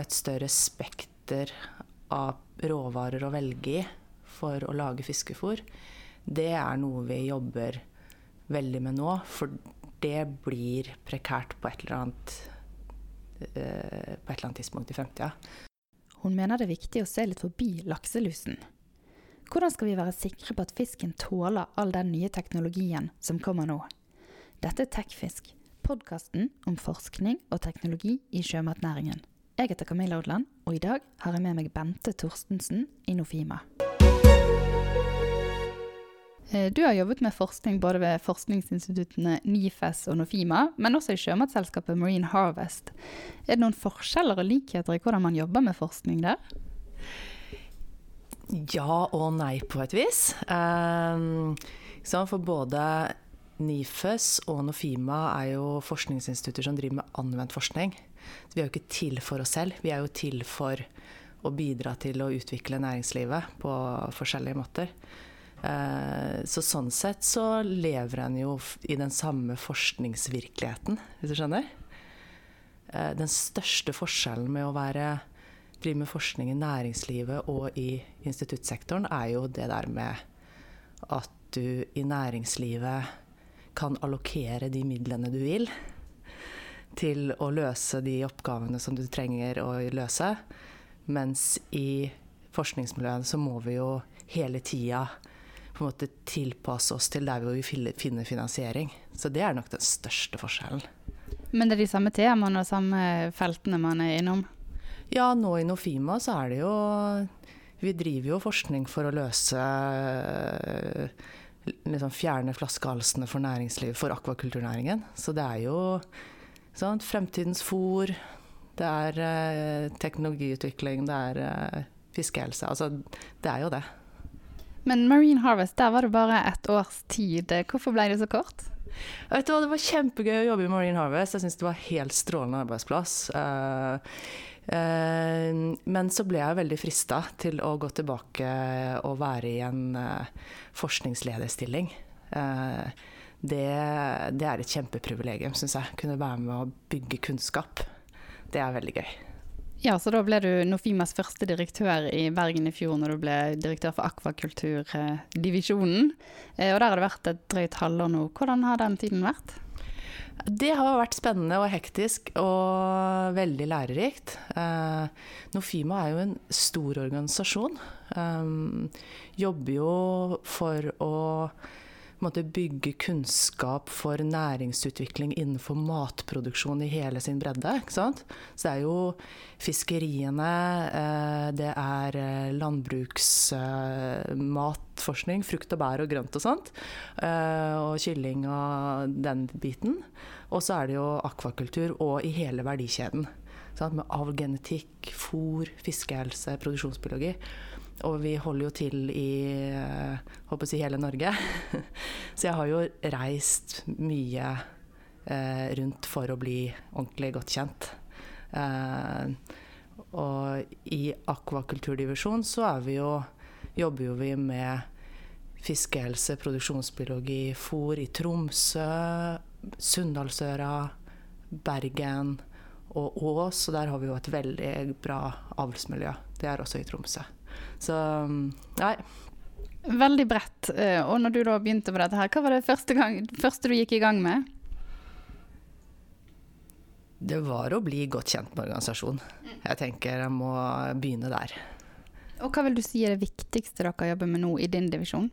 et større spekter av råvarer å velge i for å lage fiskefôr, det er noe vi jobber veldig med nå. For det blir prekært på et eller annet, eh, et eller annet tidspunkt i fremtida. Hun mener det er viktig å se litt forbi lakselusen. Hvordan skal vi være sikre på at fisken tåler all den nye teknologien som kommer nå? Dette er Tekfisk, podkasten om forskning og teknologi i sjømatnæringen. Jeg heter Camilla Odland, og i dag har jeg med meg Bente Torstensen i Nofima. Eh, du har jobbet med forskning både ved forskningsinstituttene NIFES og Nofima, men også i sjømatselskapet Marine Harvest. Er det noen forskjeller og likheter i hvordan man jobber med forskning der? Ja og nei, på et vis. Um, for både NIFES og Nofima er jo forskningsinstitutter som driver med anvendt forskning. Vi er jo ikke til for oss selv, vi er jo til for å bidra til å utvikle næringslivet på forskjellige måter. Eh, så sånn sett så lever en jo i den samme forskningsvirkeligheten, hvis du skjønner. Eh, den største forskjellen med å være, drive med forskning i næringslivet og i instituttsektoren, er jo det der med at du i næringslivet kan allokere de midlene du vil til å løse de oppgavene som du trenger å løse. Mens i forskningsmiljøene så må vi jo hele tida på en måte tilpasse oss til der vi finner finansiering. Så det er nok den største forskjellen. Men det er de samme temaene og samme feltene man er innom? Ja, nå i Nofima så er det jo Vi driver jo forskning for å løse liksom fjerne flaskehalsene for næringslivet, for akvakulturnæringen. Så det er jo sånn, fremtidens fôr, det er eh, teknologiutvikling, det er eh, fiskehelse. Altså, det er jo det. Men Marine Harvest, der var det bare ett års tid. Hvorfor ble det så kort? Vet du hva, Det var kjempegøy å jobbe i Marine Harvest. Jeg syns det var helt strålende arbeidsplass. Eh, men så ble jeg veldig frista til å gå tilbake og være i en eh, forskningslederstilling. Eh, det, det er et kjempeprivilegium, syns jeg. Kunne være med å bygge kunnskap. Det er veldig gøy. Ja, så da ble du Nofimas første direktør i Bergen i fjor, når du ble direktør for akvakulturdivisjonen. Og der har det vært et drøyt halvår nå. Hvordan har den tiden vært? Det har vært spennende og hektisk og veldig lærerikt. Eh, Nofima er jo en stor organisasjon. Um, jobber jo for å måtte bygge kunnskap for næringsutvikling innenfor matproduksjon i hele sin bredde. Så det er jo fiskeriene, eh, det er eh, landbruksmatforskning, frukt og bær og grønt og sånt. Eh, og kylling og den biten. Og så er det jo akvakultur og i hele verdikjeden. Med avlgenetikk, fôr, fiskehelse, produksjonsbiologi. Og vi holder jo til i håper å si hele Norge. Så jeg har jo reist mye eh, rundt for å bli ordentlig godt kjent. Eh, og i akvakulturdivisjon så er vi jo, jobber jo vi med fiskehelse, produksjonsbiologi, fôr i Tromsø, Sunndalsøra, Bergen og Ås. Og der har vi jo et veldig bra avlsmiljø. Det er også i Tromsø. Så nei. Veldig bredt. Eh, og når du da begynte på dette her, hva var det første, gang, første du gikk i gang med? Det var å bli godt kjent med organisasjonen. Jeg tenker jeg må begynne der. Og hva vil du si er det viktigste dere jobber med nå i din divisjon?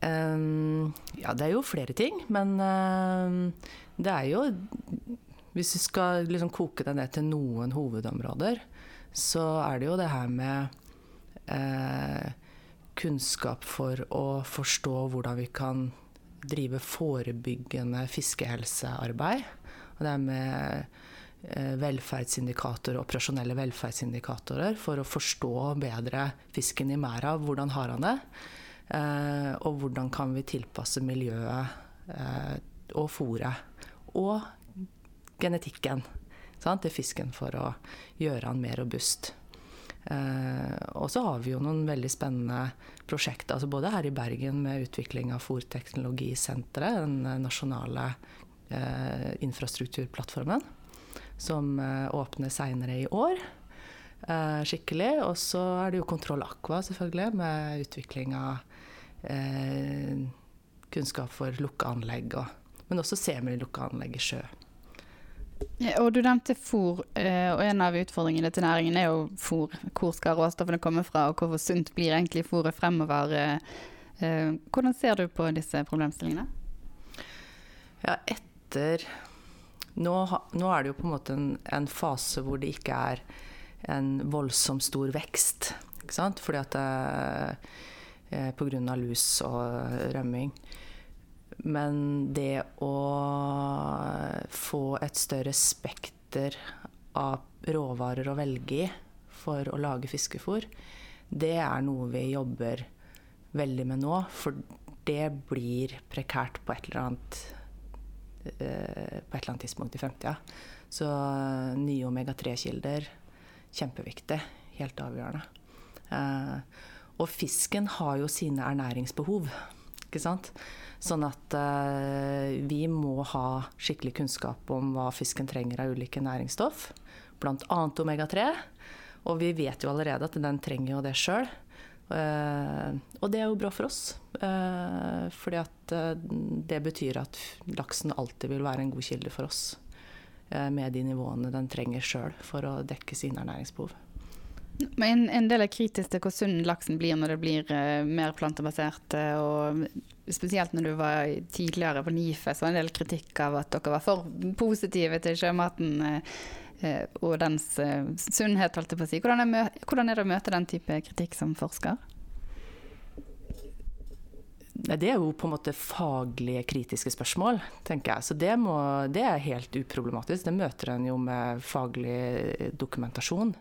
Um, ja, det er jo flere ting. Men uh, det er jo Hvis vi skal liksom koke det ned til noen hovedområder, så er det jo det her med kunnskap for å forstå hvordan vi kan drive forebyggende fiskehelsearbeid. Og det er med eh, velferdsindikatorer, operasjonelle velferdsindikatorer for å forstå bedre fisken i merda. Hvordan har han det? Eh, og hvordan kan vi tilpasse miljøet eh, og fôret. Og genetikken sant, til fisken for å gjøre han mer robust. Uh, og så har vi jo noen veldig spennende prosjekter, altså både her i Bergen med utvikling av Fòrteknologisenteret, den nasjonale uh, infrastrukturplattformen. som eh, åpner seinere i år. Eh, skikkelig. Og så er det jo Kontroll Aqua, selvfølgelig, med utvikling av eh, kunnskap for lukka anlegg, og, men også semilukka anlegg i sjø. Og Du nevnte fôr, og en av utfordringene til næringen er jo fôr. Hvor skal råstoffene komme fra, og hvor sunt blir egentlig fôret fremover? Hvordan ser du på disse problemstillingene? Ja, etter nå, nå, er det jo på en måte en, en, fase hvor det ikke er en voldsomt stor vekst. Ikke sant? Fordi at det På grunn av lus og rømming. Men det å få et større spekter av råvarer å velge i for å lage fiskefôr, det er noe vi jobber veldig med nå. For det blir prekært på et eller annet Eh, et eller annet tidspunkt i fremtida. Så nye omega-3-kilder, kjempeviktig. Helt avgjørende. Eh, og fisken har jo sine ernæringsbehov, ikke sant. Sånn at vi må ha skikkelig kunnskap om hva fisken trenger av ulike næringsstoff. Bl.a. omega-3. Og vi vet jo allerede at den trenger jo det sjøl. Uh, og det er jo bra for oss. Uh, fordi at uh, det betyr at laksen alltid vil være en god kilde for oss. med de nivåene den trenger sjøl for å dekke sine ernæringsbehov. Men en, del er kritisk til hvor sunn laksen blir når det blir mer plantebasert. og Spesielt når du var tidligere på NIFE, så var det en del kritikk av at dere var for positive til sjømaten uh, og dens sunnhet, holdt jeg på å si. Hvordan er, hvordan er det å møte den type kritikk som forsker? Det er jo på en måte faglige, kritiske spørsmål, tenker jeg. Så det, må, det er helt uproblematisk. Det møter en jo med faglig dokumentasjon.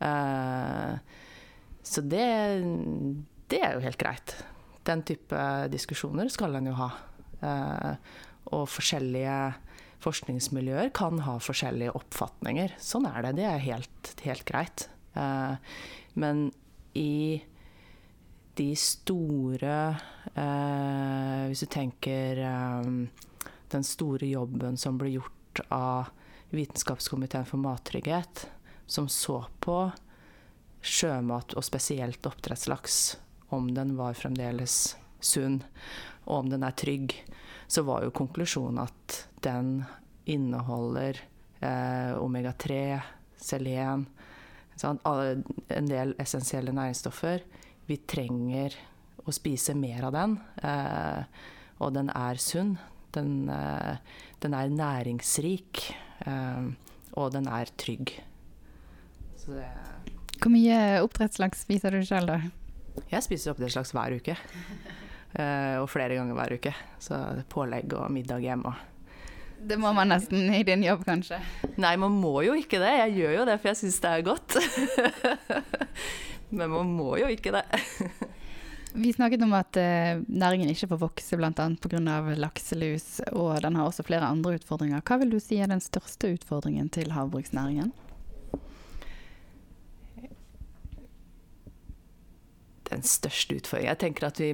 Uh, så det, det, er jo helt greit. Den type diskusjoner skal en jo ha. Uh, og forskjellige forskningsmiljøer kan ha forskjellige oppfatninger. Sånn er det. Det er helt, helt greit. Eh, men i de store eh, Hvis du tenker eh, den store jobben som ble gjort av Vitenskapskomiteen for mattrygghet, som så på sjømat, og spesielt oppdrettslaks, om den var fremdeles sunn, og om den er trygg, så var jo konklusjonen at den inneholder eh, omega-3, selen, sånn, en del essensielle næringsstoffer. Vi trenger å spise mer av den, eh, og den er sunn. Den, eh, den er næringsrik, eh, og den er trygg. Hvor mye oppdrettslaks spiser du sjøl, da? Jeg spiser oppdrettslaks hver uke. Uh, og flere ganger hver uke. Så pålegg og middag hjemme. Det må man nesten i din jobb, kanskje? Nei, man må jo ikke det. Jeg gjør jo det for jeg syns det er godt. Men man må jo ikke det. Vi snakket om at uh, næringen ikke får vokse bl.a. pga. lakselus, og den har også flere andre utfordringer. Hva vil du si er den største utfordringen til havbruksnæringen? Den største utfordringen Jeg tenker at vi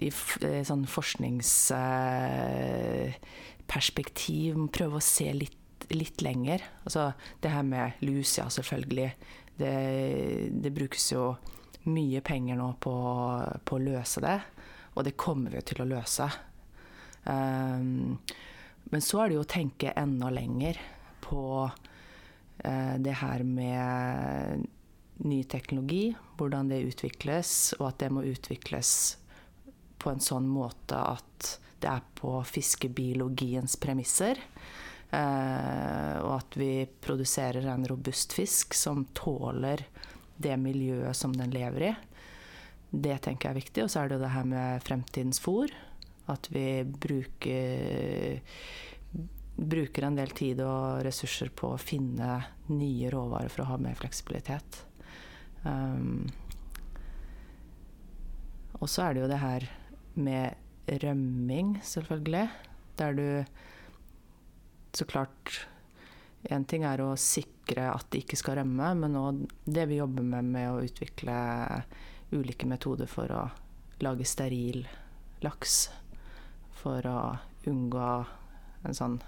i eh, sånn forskningsperspektiv prøve å se litt, litt, lenger. Altså det her med lus, ja, selvfølgelig. Det, det brukes jo mye penger nå på, på, å løse det, og det kommer vi til å løse. Um, men så er det jo å tenke enda lenger på uh, det her med ny teknologi, hvordan det utvikles, og at det må utvikles på en sånn måte at det er på fiskebiologiens premisser. Eh, og at vi produserer en robust fisk som tåler det miljøet som den lever i. Det tenker jeg er viktig. Og så er det jo det her med fremtidens fôr. At vi bruker, bruker en del tid og ressurser på å finne nye råvarer for å ha mer fleksibilitet. Um, og så er det jo det her med rømming, selvfølgelig. Der du Så klart Én ting er å sikre at de ikke skal rømme, men òg det vi jobber med med å utvikle ulike metoder for å lage steril laks. For å unngå en sånn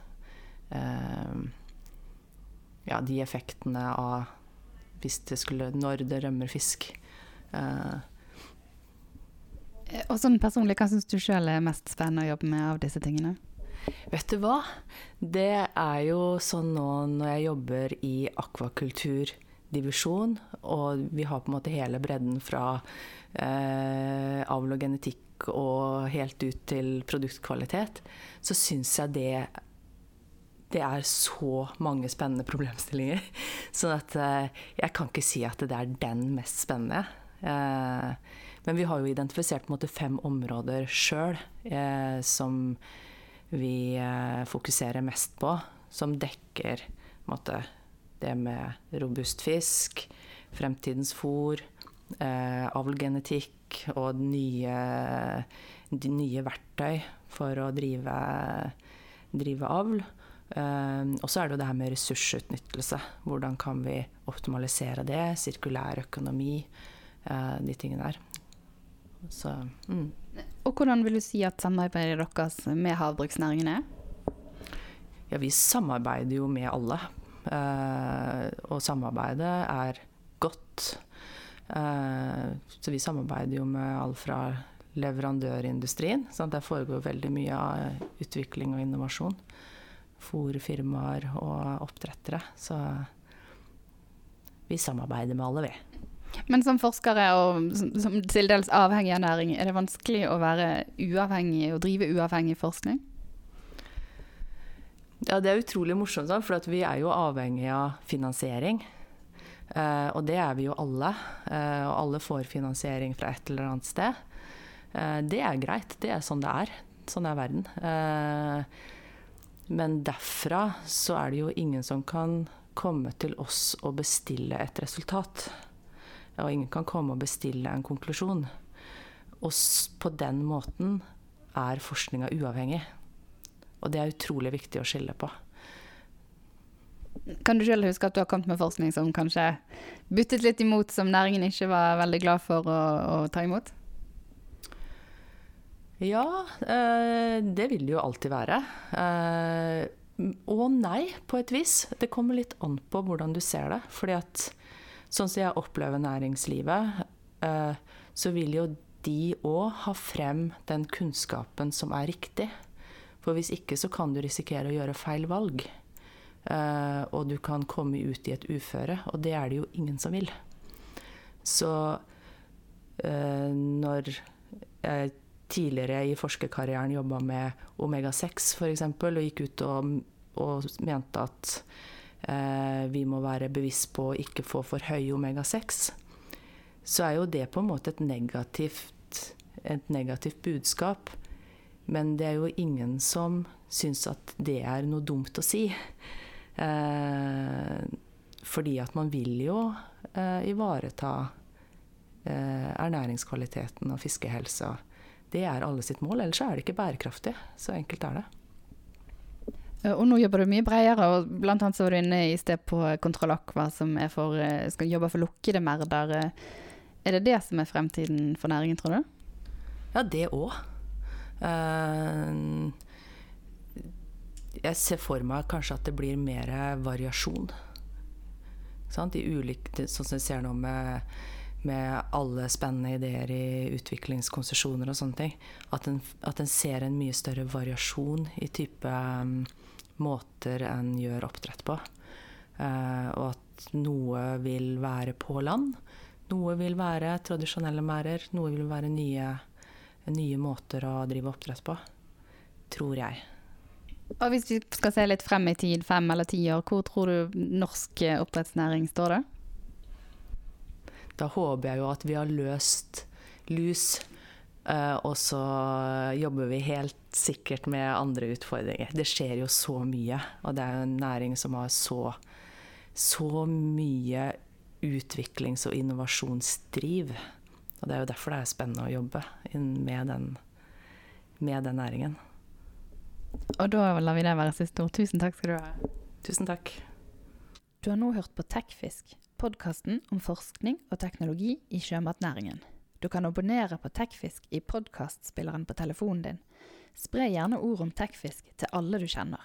eh, ja, de effektene av hvis det skulle Når det rømmer fisk. Uh, Og sånn personlig, hva syns du sjøl er mest spennende å jobbe med av disse tingene? Vet du hva? Det er jo sånn nå når jeg jobber i akvakulturdivisjon, og vi har på en måte hele bredden fra eh, avl og genetikk og helt ut til produktkvalitet, så syns jeg det det er så mange spennende problemstillinger. Sånn at eh, jeg kan ikke si at det er den mest spennende. Eh, men vi har jo identifisert måte fem områder sjøl eh, som vi fokuserer mest på, som dekker måte, det med robust fisk, fremtidens fôr, avlgenetikk og nye, nye verktøy for å drive, drive avl. Eh, og så er det jo det her med ressursutnyttelse. Hvordan kan vi optimalisere det? Sirkulær økonomi, eh, de tingene der. Så, mm. Og hvordan vil du si at samarbeidet deres med havbruksnæringen er? Ja, vi samarbeider jo med alle. Eh, og samarbeidet er godt. Eh, så vi samarbeider jo med alt fra leverandørindustrien. Sant? Der foregår veldig mye av utvikling og innovasjon. Fòrfirmaer og oppdrettere. Så vi samarbeider med alle, vi. Men som forskere og som, som til dels avhengig av næring, er det vanskelig å være uavhengig og drive uavhengig forskning? Ja, det er utrolig morsomt, for vi er jo avhengig av finansiering. Uh, og det er vi jo alle. Uh, og alle får finansiering fra et eller annet sted. Uh, det er greit. Det er sånn det er. Sånn er verden. Men derfra så er det jo ingen som kan komme til oss og bestille et resultat. Og ingen kan komme og bestille en konklusjon. Og på den måten er forskninga uavhengig. Og det er utrolig viktig å skille på. Kan du selv huske at du har kommet med forskning som kanskje byttet litt imot, som næringen ikke var veldig glad for å, å ta imot? Ja, eh, det vil det jo alltid være. Eh, og nei, på et vis. Det kommer litt an på hvordan du ser det. Fordi at sånn som jeg opplever næringslivet, eh, så vil jo de òg ha frem den kunnskapen som er riktig. For hvis ikke så kan du risikere å gjøre feil valg. Og du kan komme ut i et uføre, og det er det jo ingen som vil. Så når jeg tidligere i forskerkarrieren jobba med omega-6 f.eks., og gikk ut og, og mente at eh, vi må være bevisst på å ikke få for høy omega-6, så er jo det på en måte et negativt, et negativt budskap. Men det er jo ingen som syns at det er noe dumt å si. Eh, fordi at man vil jo eh, ivareta eh, ernæringskvaliteten og fiskehelsa. Det er alle sitt mål, ellers er det ikke bærekraftig. Så enkelt er det. Og nå jobber du mye bredere, og blant annet så var du inne i sted på Kontroll Aqua, som er for, skal jobbe for lukkede merder. Er det det som er fremtiden for næringen, tror du? Ja, det òg. Jeg ser for meg kanskje at det blir mer variasjon. Sant? I ulike, sånn som vi ser nå med, med, alle spennende ideer i utviklingskonsesjoner og sånne ting. At en, at en ser en mye større variasjon i type um, måter en gjør oppdrett på. Uh, og at noe vil være på land. Noe vil være tradisjonelle merder. Noe vil være nye, nye måter å drive oppdrett på. Tror jeg. Og hvis vi skal se litt frem i tid, fem eller ti år, hvor tror du norsk oppdrettsnæring står da? Da håper jeg jo at vi har løst lus, uh, og så jobber vi helt sikkert med andre utfordringer. Det skjer jo så mye, og det er jo en næring som har så, så mye utviklings- og innovasjonsdriv. Og det er jo derfor det er spennende å jobbe med den, med den næringen. Og da lar vi det være siste ord. Tusen takk skal du ha. Tusen takk. Du har nå hørt på Tekfisk, podkasten om forskning og teknologi i sjømatnæringen. Du kan abonnere på Tekfisk i podkastspilleren på telefonen din. Spre gjerne ord om tekfisk til alle du kjenner.